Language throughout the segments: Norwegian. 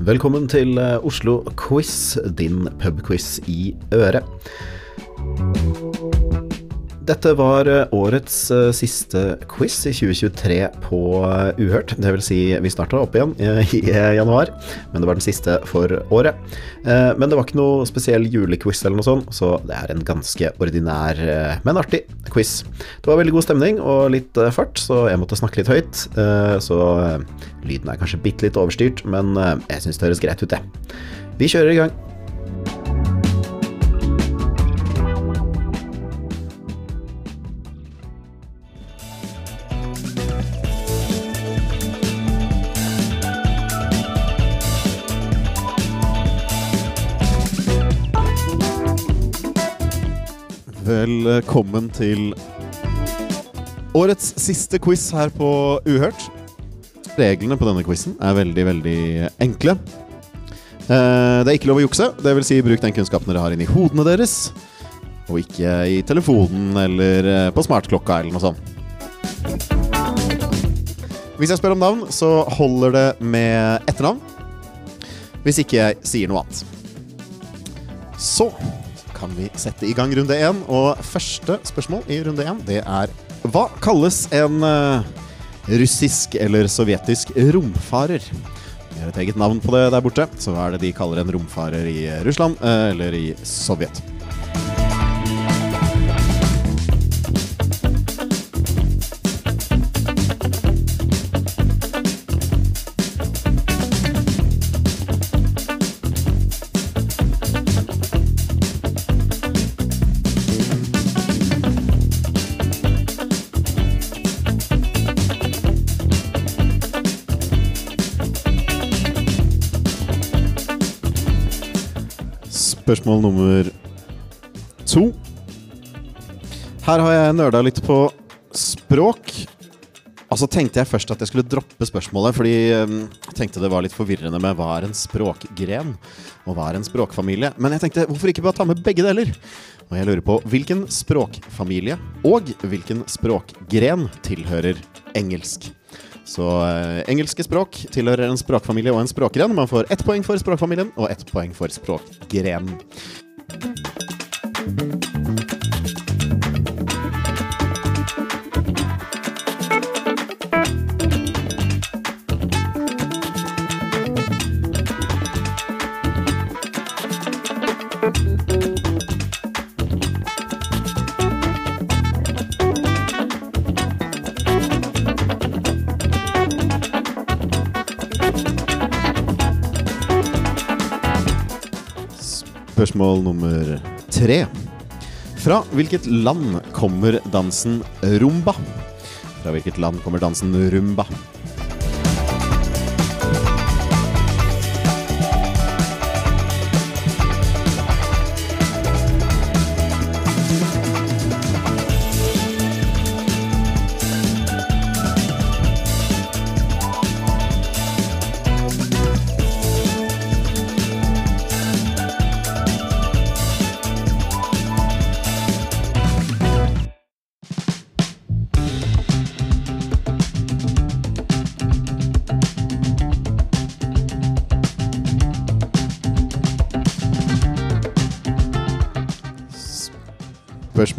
Velkommen til eh, Oslo Quiz, din pubquiz i øret. Dette var eh, årets eh, siste quiz i 2023 på eh, Uhørt. Det vil si, vi starta opp igjen i januar, men det var den siste for året. Men det var ikke noe spesiell julequiz eller noe sånt, så det er en ganske ordinær, men artig quiz. Det var veldig god stemning og litt fart, så jeg måtte snakke litt høyt. Så lyden er kanskje bitte litt overstyrt, men jeg syns det høres greit ut, det. Vi kjører i gang. Velkommen til årets siste quiz her på Uhørt. Reglene på denne quizen er veldig, veldig enkle. Eh, Det er ikke lov å jukse, det vil si bruk den kunnskapen dere har inni hodene deres, og ikke i telefonen eller eh, på smartklokka eller noe sånt. Hvis jeg spør om navn, så holder det med etternavn. Hvis ikke jeg sier noe annet. Så kan vi sette i gang runde én. Og første spørsmål i runde én, det er Hva kalles en eh, russisk eller sovjetisk romfarer? De har et eget navn på det der borte. Så hva er det de kaller en romfarer i Russland eh, eller i Sovjet? Spørsmål nummer to. Her har jeg nerda litt på språk. Altså tenkte jeg først at jeg skulle droppe spørsmålet, fordi eh, jeg tenkte det var litt forvirrende med hva er en språkgren, og hva er en språkfamilie. Men jeg tenkte hvorfor ikke bare ta med begge deler? Og jeg lurer på hvilken språkfamilie og hvilken språkgren tilhører engelsk? Så eh, engelske språk tilhører en språkfamilie og en språkgren. Man får ett poeng for språkfamilien og ett poeng for språkgrenen. Spørsmål nummer tre. Fra hvilket land kommer dansen rumba? Fra hvilket land kommer dansen rumba?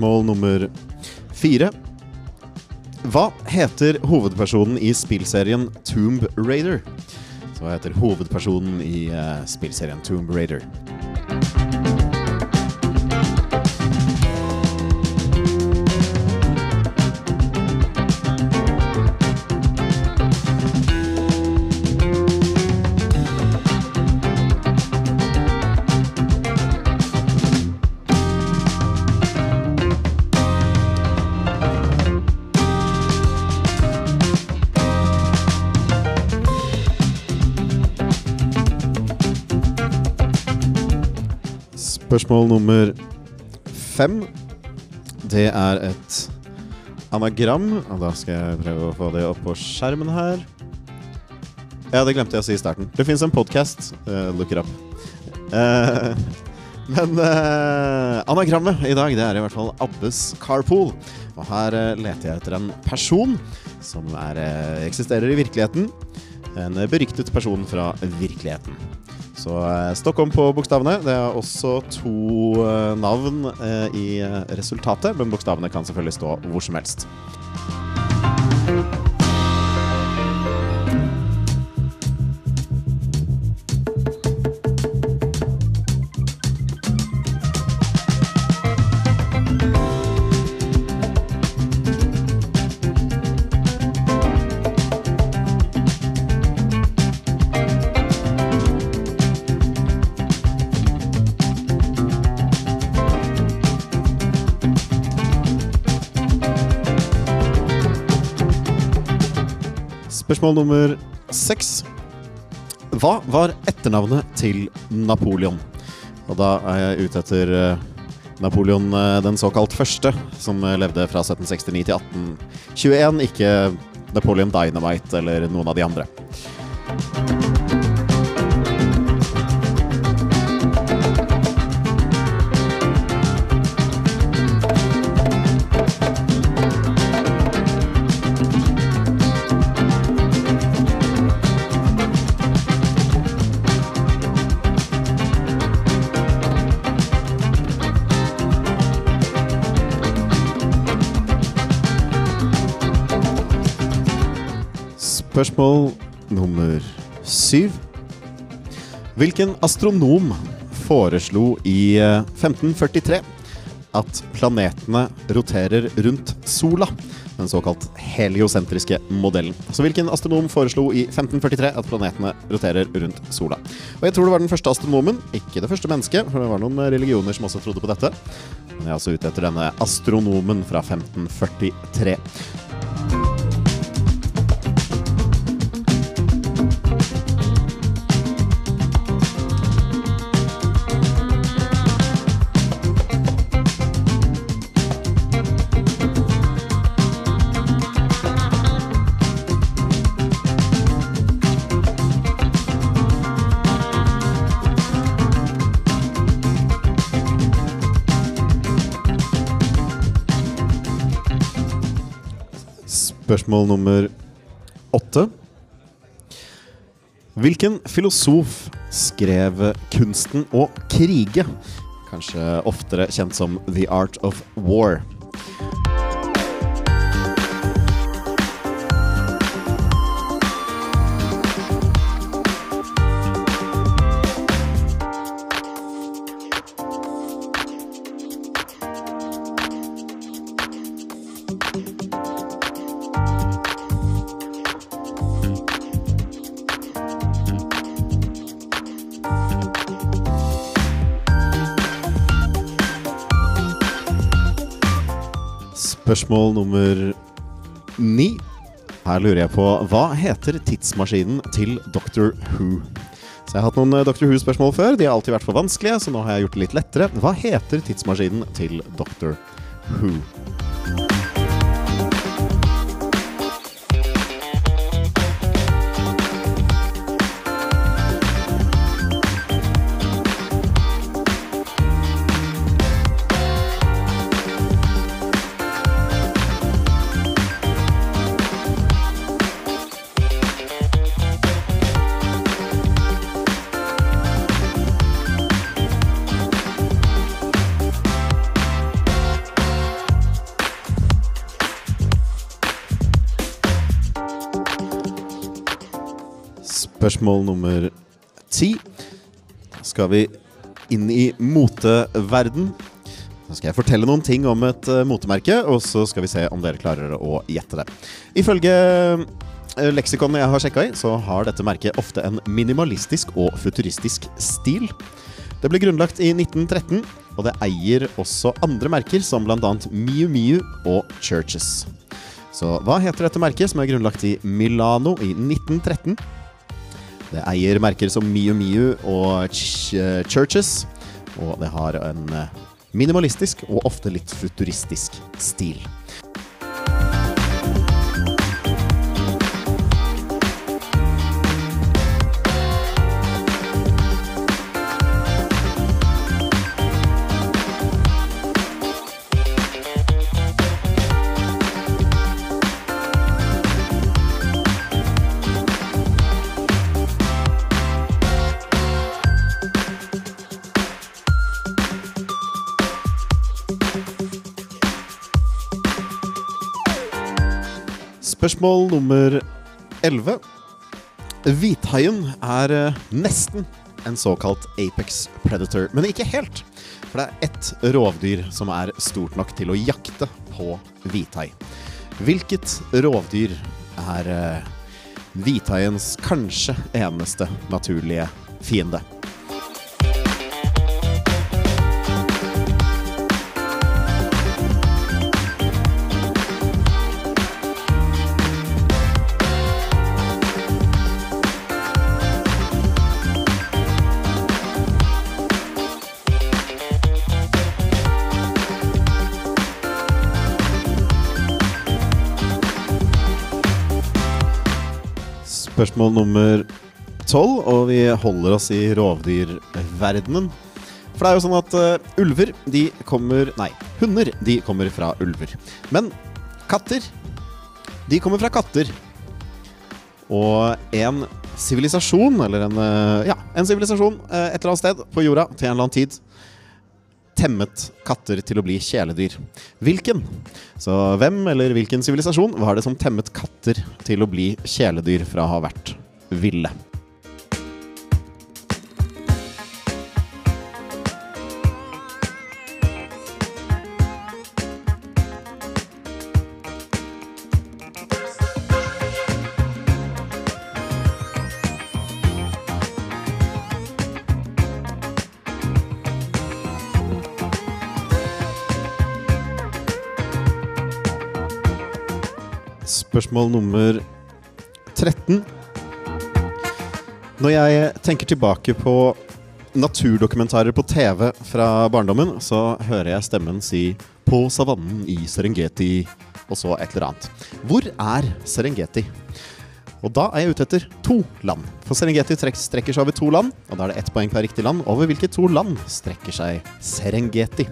Spørsmål nummer fire. Hva heter hovedpersonen i spillserien Tomb Raider? Hva heter hovedpersonen i uh, spillserien Tomb Raider? Spørsmål nummer fem. Det er et anagram. Og da skal jeg prøve å få det opp på skjermen her. Ja, det glemte jeg å si i starten. Det fins en podkast. Uh, look it up. Uh, men uh, anagrammet i dag det er i hvert fall Abbes Carpool. Og her uh, leter jeg etter en person som er, eh, eksisterer i virkeligheten. En beryktet person fra virkeligheten. Så eh, Stockholm på bokstavene. Det er også to eh, navn eh, i resultatet, men bokstavene kan selvfølgelig stå hvor som helst. Spørsmål nummer seks. Hva var etternavnet til Napoleon? Og da er jeg ute etter eh, Napoleon eh, den såkalt første, som eh, levde fra 1769 til 1821. Ikke Napoleon Dynamite eller noen av de andre. Spørsmål nummer syv. Hvilken astronom foreslo i eh, 1543 at planetene roterer rundt sola? Den såkalt heliosentriske modellen. Så hvilken astronom foreslo i 1543 at planetene roterer rundt sola? Og jeg tror det var den første astronomen, ikke det første mennesket, for det var noen religioner som også trodde på dette. Men jeg er altså ute etter denne astronomen fra 1543. Spørsmål nummer åtte. Hvilken filosof skrev 'Kunsten å krige'? Kanskje oftere kjent som 'The Art of War'. Spørsmål nummer ni. Her lurer jeg på hva heter tidsmaskinen til Doctor Who? Så Jeg har hatt noen eh, Doctor Who-spørsmål før. De har alltid vært for vanskelige, så nå har jeg gjort det litt lettere. Hva heter tidsmaskinen til Doctor Who? Spørsmål nummer ti. Skal vi inn i moteverden. Så skal jeg fortelle noen ting om et eh, motemerke, og så skal vi se om dere klarer å gjette det. Ifølge eh, leksikonet jeg har sjekka i, så har dette merket ofte en minimalistisk og futuristisk stil. Det ble grunnlagt i 1913, og det eier også andre merker, som bl.a. Miu Miu og Churches. Så hva heter dette merket, som er grunnlagt i Milano i 1913? Det eier merker som Miu Miu og Ch Churches, og det har en eh, minimalistisk og ofte litt futuristisk stil. Spørsmål nummer 11. Hvithaien er eh, nesten en såkalt apex predator, men ikke helt. For det er ett rovdyr som er stort nok til å jakte på hvithai. Hvilket rovdyr er eh, hvithaiens kanskje eneste naturlige fiende? Spørsmål nummer tolv, og vi holder oss i rovdyrverdenen. For det er jo sånn at uh, ulver, de kommer Nei, hunder, de kommer fra ulver. Men katter, de kommer fra katter. Og en sivilisasjon, eller en uh, Ja, en sivilisasjon uh, et eller annet sted på jorda til en eller annen tid temmet katter til å bli kjæledyr. Hvilken? Så hvem eller hvilken sivilisasjon var det som temmet katter til å bli kjæledyr fra å ha vært ville? Spørsmål nummer 13. Når jeg tenker tilbake på naturdokumentarer på TV fra barndommen, så hører jeg stemmen si 'På savannen i Serengeti' og så et eller annet. Hvor er Serengeti? Og da er jeg ute etter to land. For Serengeti strekker seg over to land, og da er det ett poeng per riktig land. Over hvilke to land strekker seg Serengeti?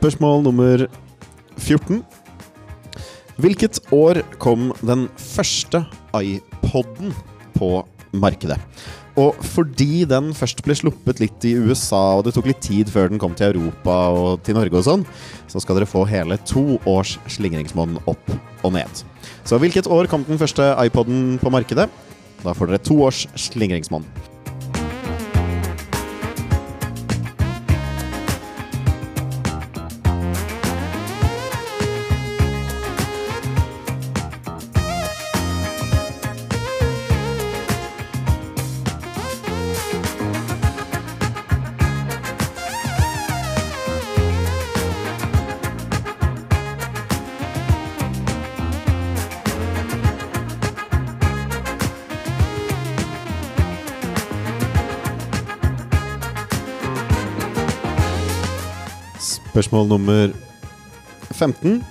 Spørsmål nummer 14. Hvilket år kom den første iPoden på markedet? Og fordi den først ble sluppet litt i USA, og det tok litt tid før den kom til Europa og til Norge og sånn, så skal dere få hele to års slingringsmonn opp og ned. Så hvilket år kom den første iPoden på markedet? Da får dere to års slingringsmonn. Spørsmål nummer 15.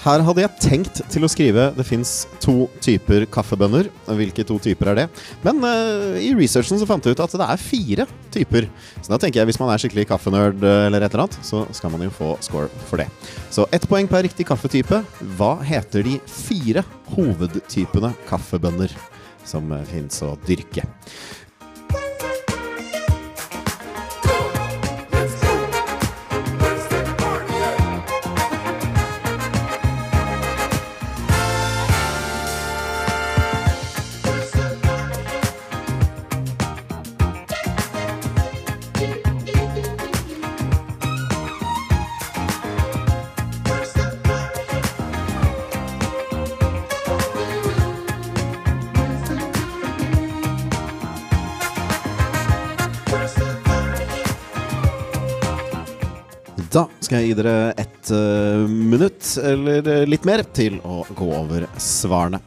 Her hadde jeg tenkt til å skrive det fins to typer kaffebønner. Hvilke to typer er det? Men uh, i researchen så fant jeg ut at det er fire typer. Så da tenker jeg hvis man er skikkelig kaffenerd eh, eller et eller annet, så skal man jo få score for det. Så ett poeng per riktig kaffetype. Hva heter de fire hovedtypene kaffebønner som uh, fins å dyrke? Da skal jeg gi dere ett uh, minutt, eller eh, litt mer, til å gå over svarene.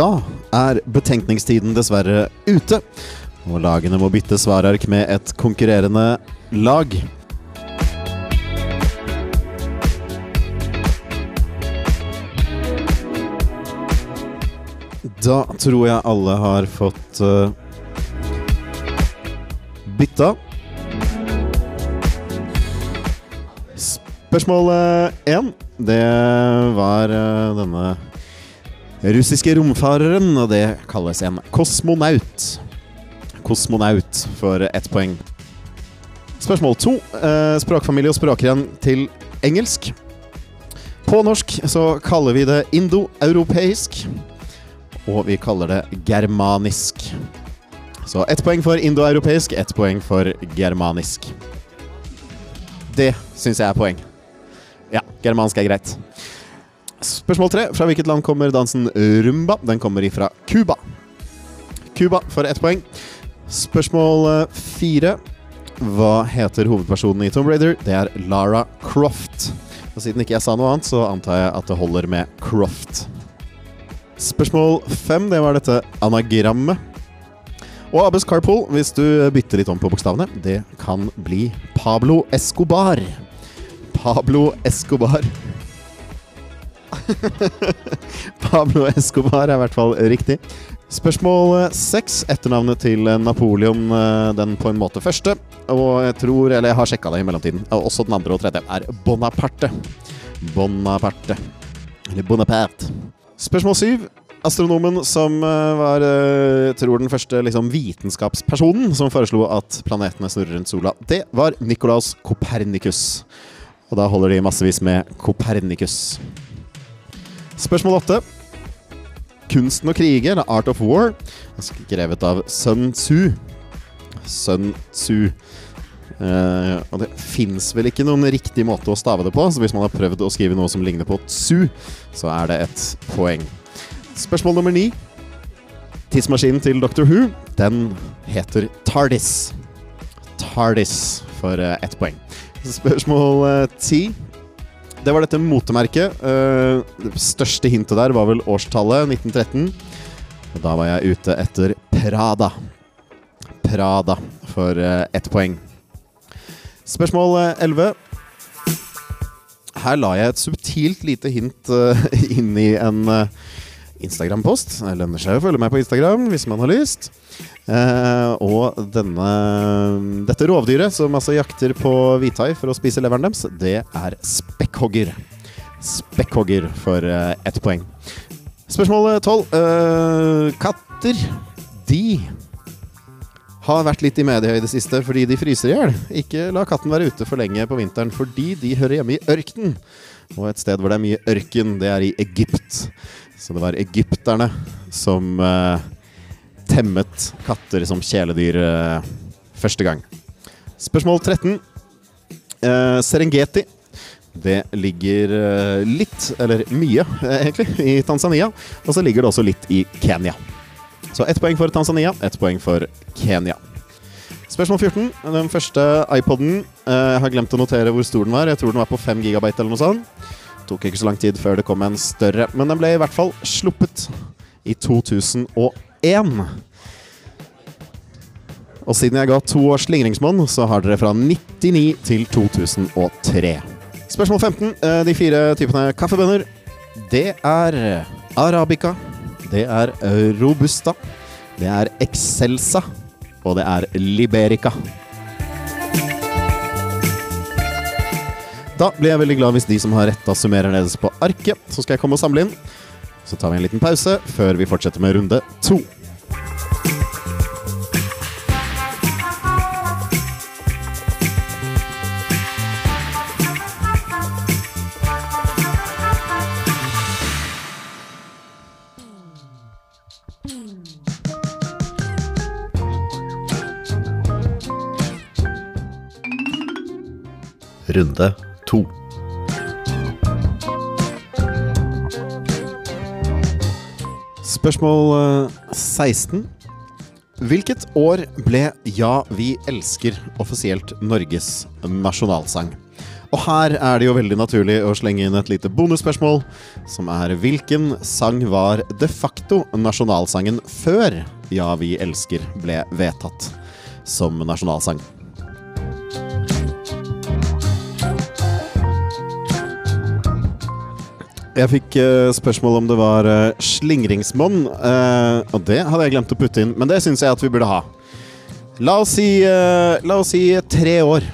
Da er betenkningstiden dessverre ute, og lagene må bytte svarark med et konkurrerende lag. Da tror jeg alle har fått uh, bytta. Spørsmål én, det var uh, denne russiske romfareren, og det kalles en kosmonaut. Kosmonaut for ett poeng. Spørsmål to. Uh, språkfamilie og språkren til engelsk. På norsk så kaller vi det indoeuropeisk og vi kaller det germanisk. Så ett poeng for indoeuropeisk, ett poeng for germanisk. Det syns jeg er poeng. Ja, germansk er greit. Spørsmål tre. Fra hvilket land kommer dansen rumba? Den kommer ifra Cuba. Cuba for ett poeng. Spørsmål eh, fire. Hva heter hovedpersonen i Tomb Raider? Det er Lara Croft. Og siden ikke jeg sa noe annet, så antar jeg at det holder med Croft. Spørsmål fem, det var dette anagrammet. Og Abbes Carpool, hvis du bytter litt om på bokstavene, det kan bli Pablo Escobar. Pablo Escobar. Pablo Escobar er i hvert fall riktig. Spørsmål seks. Etternavnet til Napoleon, eh, den på en måte første. Og jeg tror, eller jeg har sjekka det i mellomtiden, også den andre og tredje, er Bonaparte. Bonaparte. Eller Bonaparte. Spørsmål syv. Astronomen som var jeg tror den første liksom, vitenskapspersonen som foreslo at planetene snurrer rundt sola, det var Nikolaus Copernicus. Og da holder de massevis med Kopernikus. Spørsmål åtte. Kunsten å krige, eller Art of War, skrevet av Sun Tzu. Sun Tzu. Uh, og det fins vel ikke noen riktig måte å stave det på, så hvis man har prøvd å skrive noe som ligner på Tzu, så er det et poeng. Spørsmål nummer ni. Tidsmaskinen til Doctor Who, den heter TARDIS. TARDIS for uh, ett poeng. Spørsmål uh, ti. Det var dette motemerket. det største hintet der var vel årstallet, 1913. Og da var jeg ute etter Prada. Prada for ett poeng. Spørsmål 11. Her la jeg et subtilt lite hint inn i en Instagram-post. Det lønner seg å følge meg på Instagram hvis man har lyst. Uh, og denne, dette rovdyret som altså jakter på hvithai for å spise leveren deres, det er spekkhogger. Spekkhogger for ett poeng. Spørsmål tolv. katter, de har vært litt i media i det siste fordi de fryser i hjel. Ikke la katten være ute for lenge på vinteren fordi de hører hjemme i ørkenen. Og et sted hvor det er mye ørken, det er i Egypt. Så det var egypterne som uh, temmet katter som kjæledyr uh, første gang. Spørsmål 13. Uh, Serengeti. Det ligger litt, eller mye egentlig, i Tanzania. Og så ligger det også litt i Kenya. Så ett poeng for Tanzania, ett poeng for Kenya. Spørsmål 14. Den første iPoden. Eh, jeg har glemt å notere hvor stor den var. Jeg tror den var på 5 GB eller noe sånt. Tok ikke så lang tid før det kom en større, men den ble i hvert fall sluppet i 2001. Og siden jeg ga to års slingringsmonn, så har dere fra 99 til 2003. Spørsmål 15. Eh, de fire typene kaffebønner. Det er arabica. Det er robusta. Det er excelsa. Og det er liberica. Da blir jeg veldig glad hvis de som har retta, summerer nederst på arket. Så skal jeg komme og samle inn. Så tar vi en liten pause før vi fortsetter med runde to. runde to. Spørsmål 16. Eh, Hvilket år ble Ja, vi elsker offisielt Norges nasjonalsang? Og her er det jo veldig naturlig å slenge inn et lite bonusspørsmål, som er hvilken sang var de facto nasjonalsangen før Ja, vi elsker ble vedtatt som nasjonalsang? Jeg fikk uh, spørsmål om det var uh, slingringsmonn, uh, og det hadde jeg glemt å putte inn, men det syns jeg at vi burde ha. La oss si, la oss si tre år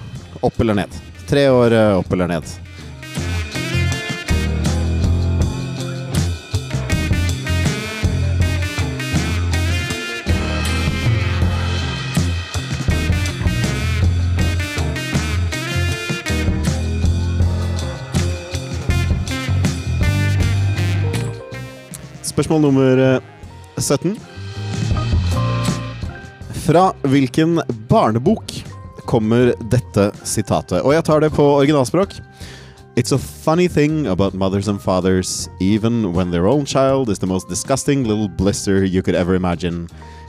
opp eller ned. Tre år opp eller ned. Spørsmål nummer eh, 17. Fra hvilken barnebok kommer dette sitatet? Og jeg tar det på originalspråk. It's a funny thing about mothers and fathers, even when their own child is the most disgusting little blister you could ever imagine,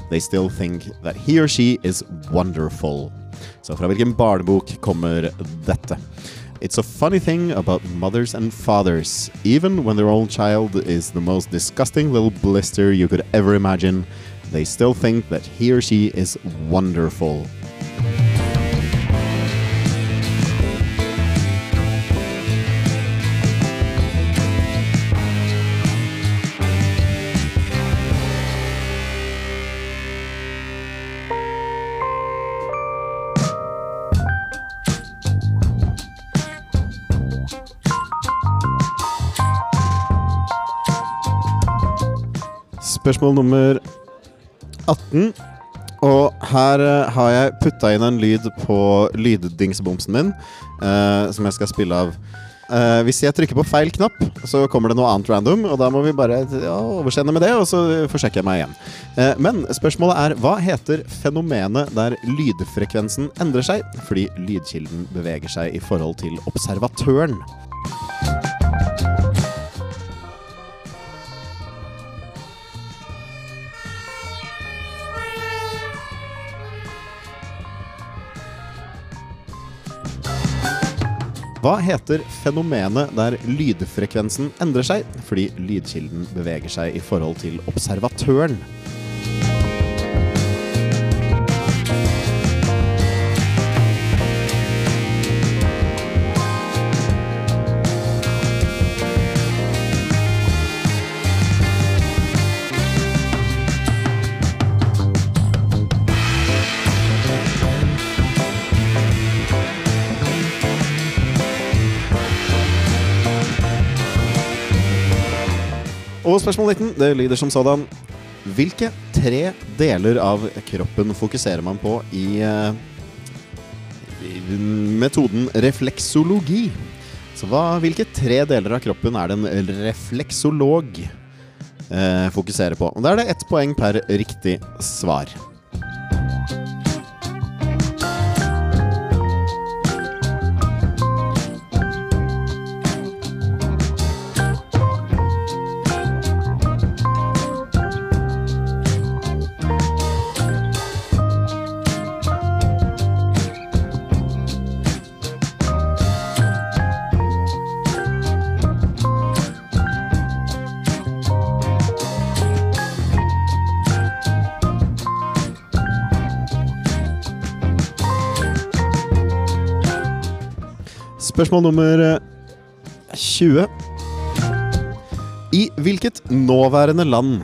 they still think that he or she is wonderful. Så fra hvilken barnebok kommer dette? It's a funny thing about mothers and fathers, even when their own child is the most disgusting little blister you could ever imagine, they still think that he or she is wonderful. Spørsmål nummer 18. Og her eh, har jeg putta inn en lyd på lyddingsbomsen min, uh, som jeg skal spille av. Uh, hvis jeg trykker på feil knapp, så kommer det noe annet random, og da må vi bare ja, oversende med det, og så forsjekker jeg meg igjen. Men spørsmålet er hva heter fenomenet der lydfrekvensen endrer seg fordi lydkilden beveger seg i forhold til observatøren? Hva heter fenomenet der lydfrekvensen endrer seg fordi lydkilden beveger seg i forhold til observatøren? Og spørsmål 19 det lyder som sådan. Hvilke tre deler av kroppen fokuserer man på i, eh, i metoden refleksologi? Så hva, hvilke tre deler av kroppen er det en refleksolog eh, fokuserer på? Og Da er det ett poeng per riktig svar. Spørsmål nummer eh, 20. I hvilket nåværende land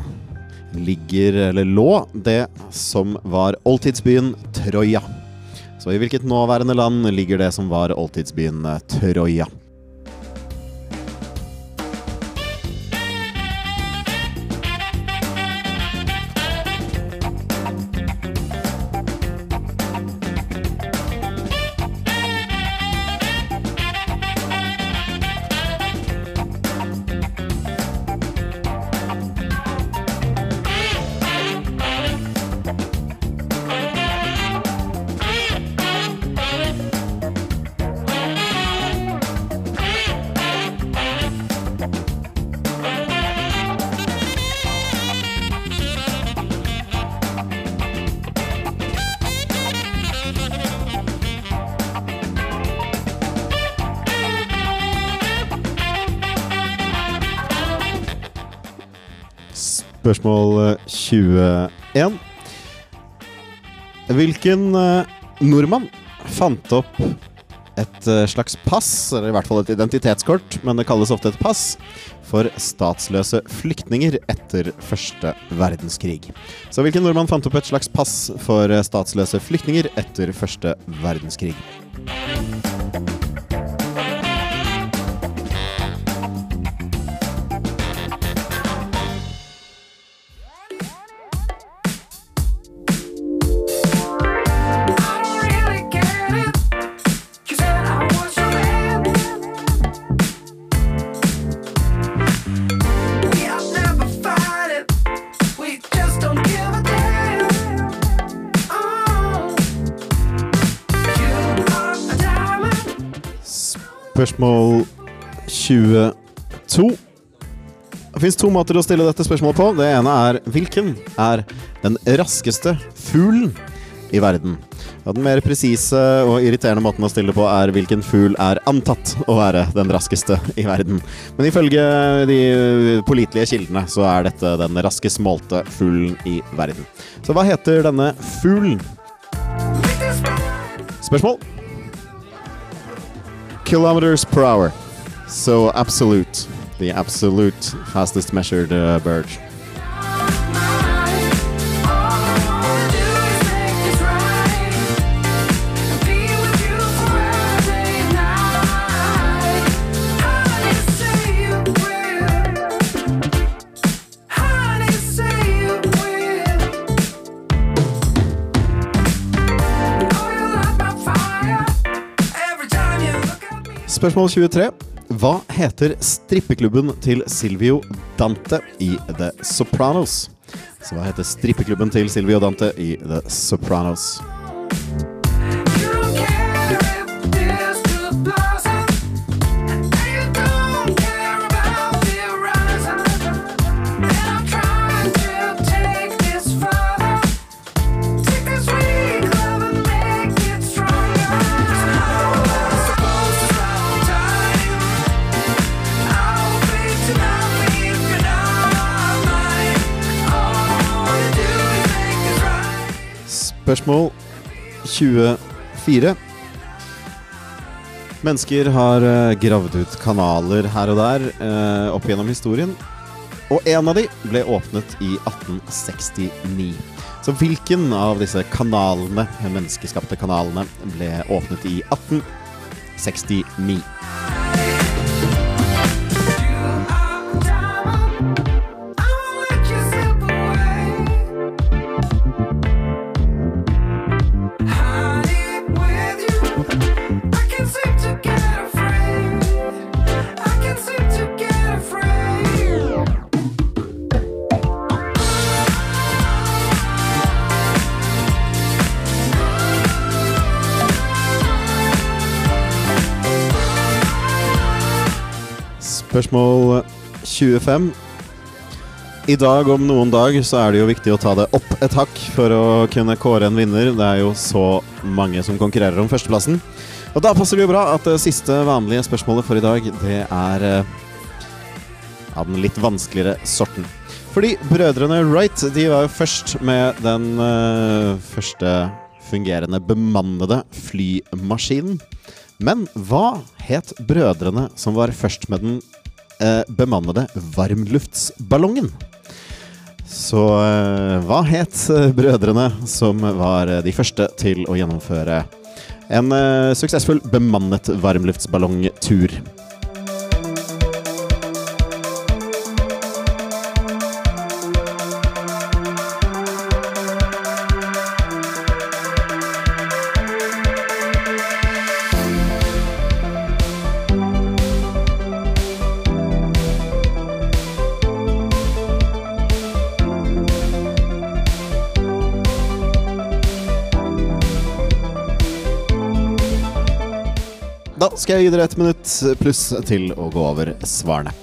ligger, eller lå, det som var oldtidsbyen Troja? Så i hvilket nåværende land ligger det som var oldtidsbyen eh, Troja? Spørsmål eh, 21. Hvilken eh, nordmann fant opp et eh, slags pass, eller i hvert fall et identitetskort, men det kalles ofte et pass, for statsløse flyktninger etter første verdenskrig. Så hvilken nordmann fant opp et slags pass for eh, statsløse flyktninger etter første verdenskrig? Spørsmål 22. Det fins to måter å stille dette spørsmålet på. Det ene er hvilken er den raskeste fuglen i verden? Ja, den mer presise og irriterende måten å stille på er hvilken fugl er antatt å være den raskeste i verden. Men ifølge de pålitelige kildene så er dette den raskest målte fuglen i verden. Så hva heter denne fuglen? Spørsmål? Kilometers per hour. So absolute. The absolute fastest measured uh, bird. Spørsmål 23. Hva heter strippeklubben til Silvio Dante i The Sopranos? Så hva heter strippeklubben til Silvio Dante i The Sopranos? Spørsmål 24. Mennesker har eh, gravd ut kanaler her og der eh, opp gjennom historien. Og en av de ble åpnet i 1869. Så hvilken av disse kanalene, menneskeskapte kanalene, ble åpnet i 1869? Spørsmål 25. I dag om noen dag så er det jo viktig å ta det opp et hakk for å kunne kåre en vinner. Det er jo så mange som konkurrerer om førsteplassen. Og da passer det jo bra at det siste vanlige spørsmålet for i dag, det er eh, av den litt vanskeligere sorten. Fordi brødrene Wright de var jo først med den uh, første fungerende bemannede flymaskinen. Men hva het brødrene som var først med den eh, bemannede varmluftsballongen? Så eh, hva het eh, brødrene som var eh, de første til å gjennomføre en suksessfull bemannet varmluftsballongtur? Skal jeg gi dere et minutt pluss til å gå over svarene.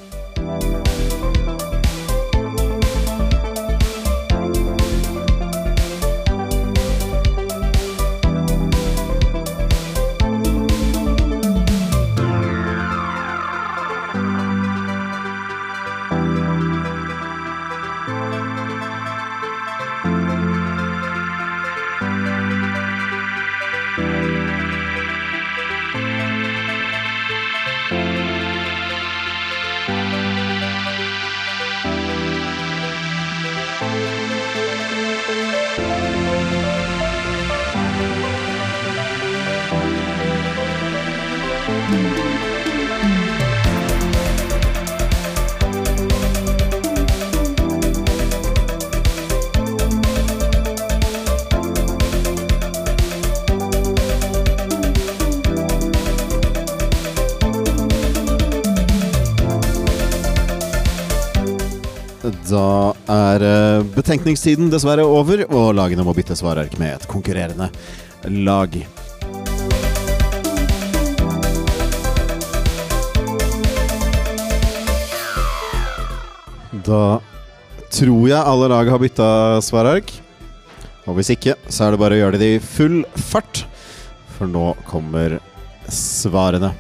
Betenkningstiden dessverre over, og lagene må bytte svarark med et konkurrerende lag. Da tror jeg alle lag har bytta svarark. Og hvis ikke, så er det bare å gjøre det i full fart, for nå kommer svarene.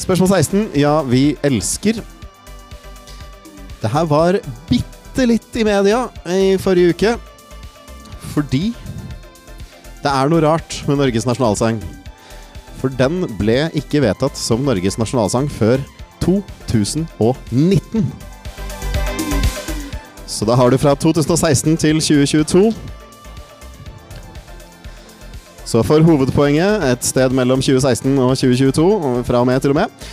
Spørsmål 16. Ja, vi elsker. Det her var bitte litt i media i forrige uke. Fordi det er noe rart med Norges nasjonalsang. For den ble ikke vedtatt som Norges nasjonalsang før 2019. Så da har du fra 2016 til 2022. Så for hovedpoenget et sted mellom 2016 og 2022, fra og med til og med.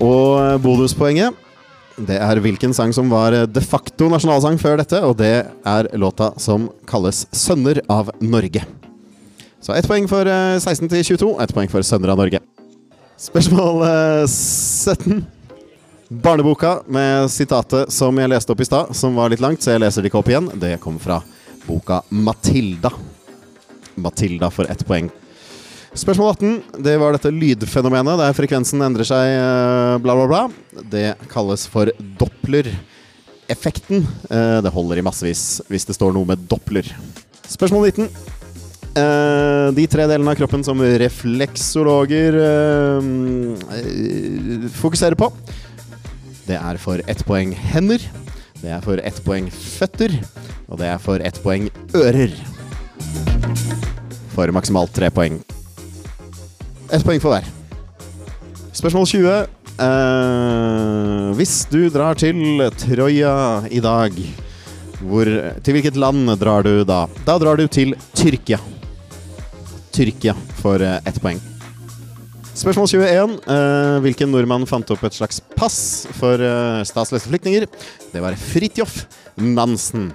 Og bonuspoenget det er hvilken sang som var de facto nasjonalsang før dette, og det er låta som kalles 'Sønner av Norge'. Så ett poeng for eh, 16 til 22, ett poeng for 'Sønner av Norge'. Spørsmål eh, 17. Barneboka med sitatet som jeg leste opp i stad, som var litt langt, så jeg leser det ikke opp igjen. Det kommer fra boka 'Matilda'. Matilda for ett poeng. Spørsmål 18. Det var dette lydfenomenet der frekvensen endrer seg, eh, bla, bla, bla. Det kalles for doppler-effekten. Eh, Det holder i massevis hvis det står noe med doppler. Spørsmål 19. Eh, De tre delene av kroppen som refleksologer fokuserer på, det er for ett poeng hender, det er for ett poeng føtter, og det er for ett poeng ører. For maksimalt tre poeng. Ett poeng for hver. Spørsmål 20. Uh, hvis du drar til Troja i dag, hvor, til hvilket land drar du da? Da drar du til Tyrkia. Tyrkia for eh, ett poeng. Spørsmål 21. Uh, hvilken nordmann fant opp et slags pass for uh, statsløse flyktninger? Det var Fridtjof Nansen.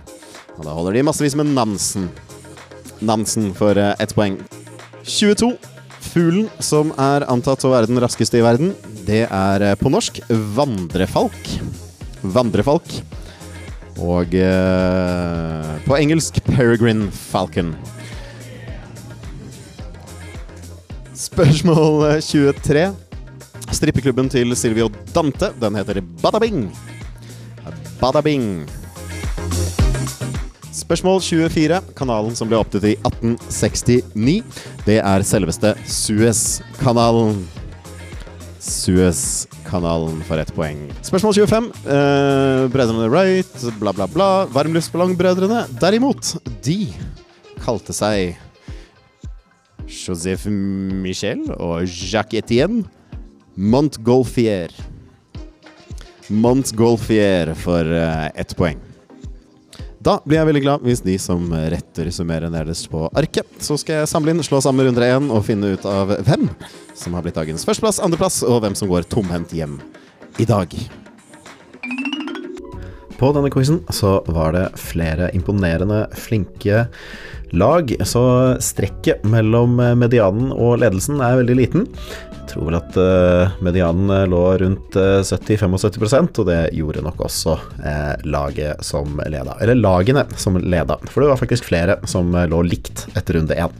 Og da holder de massevis med Nansen. Nansen for uh, ett poeng. 22. Fuglen som er antatt å være den raskeste i verden, det er eh, på norsk vandrefalk. Vandrefalk. Og eh, på engelsk peregrine falcon. Spørsmål eh, 23. Strippeklubben til Silvio Dante, den heter Badabing. Badabing. Spørsmål 24. Kanalen som ble opptatt i 1869. Det er selveste Suez-kanalen. Suez-kanalen for ett poeng. Spørsmål 25. Eh, brødrene Wright, bla, bla, bla. Varmluftsballongbrødrene, derimot, de kalte seg Joseph Michel og Jacques Etienne Montgolfier. Montgolfier for eh, ett poeng. Da blir jeg veldig glad hvis de som retter summerer nederst på arket. Så skal jeg samle inn, slå sammen runde én og finne ut av hvem som har blitt dagens førsteplass, andreplass, og hvem som går tomhendt hjem i dag. På denne quizen så var det flere imponerende flinke lag, så strekket mellom medianen og ledelsen er veldig liten. Jeg tror vel at eh, medianen eh, lå rundt eh, 70-75 og det gjorde nok også eh, laget som leda. Eller lagene som leda, for det var faktisk flere som eh, lå likt etter runde én.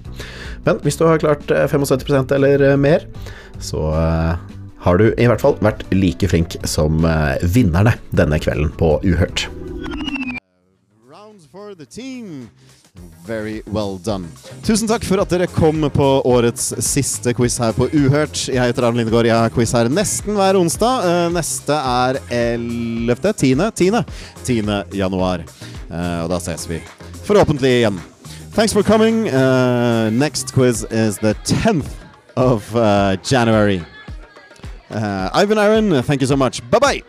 Men hvis du har klart eh, 75% eller eh, mer, så eh, har du i hvert fall vært like flink som eh, vinnerne denne kvelden på Uhørt. Very well done. Tusen takk for at dere kom på årets siste quiz her på Uhørt. Jeg heter Arne Lindegård. Jeg har quiz her nesten hver onsdag. Eh, Neste er 11. 10. 10. 10. januar. Eh, Og da ses vi forhåpentlig igjen. Thanks for coming. Uh, next quiz is the 10th of uh, January. Uh, I've Aaron. Thank you so much. Bye bye.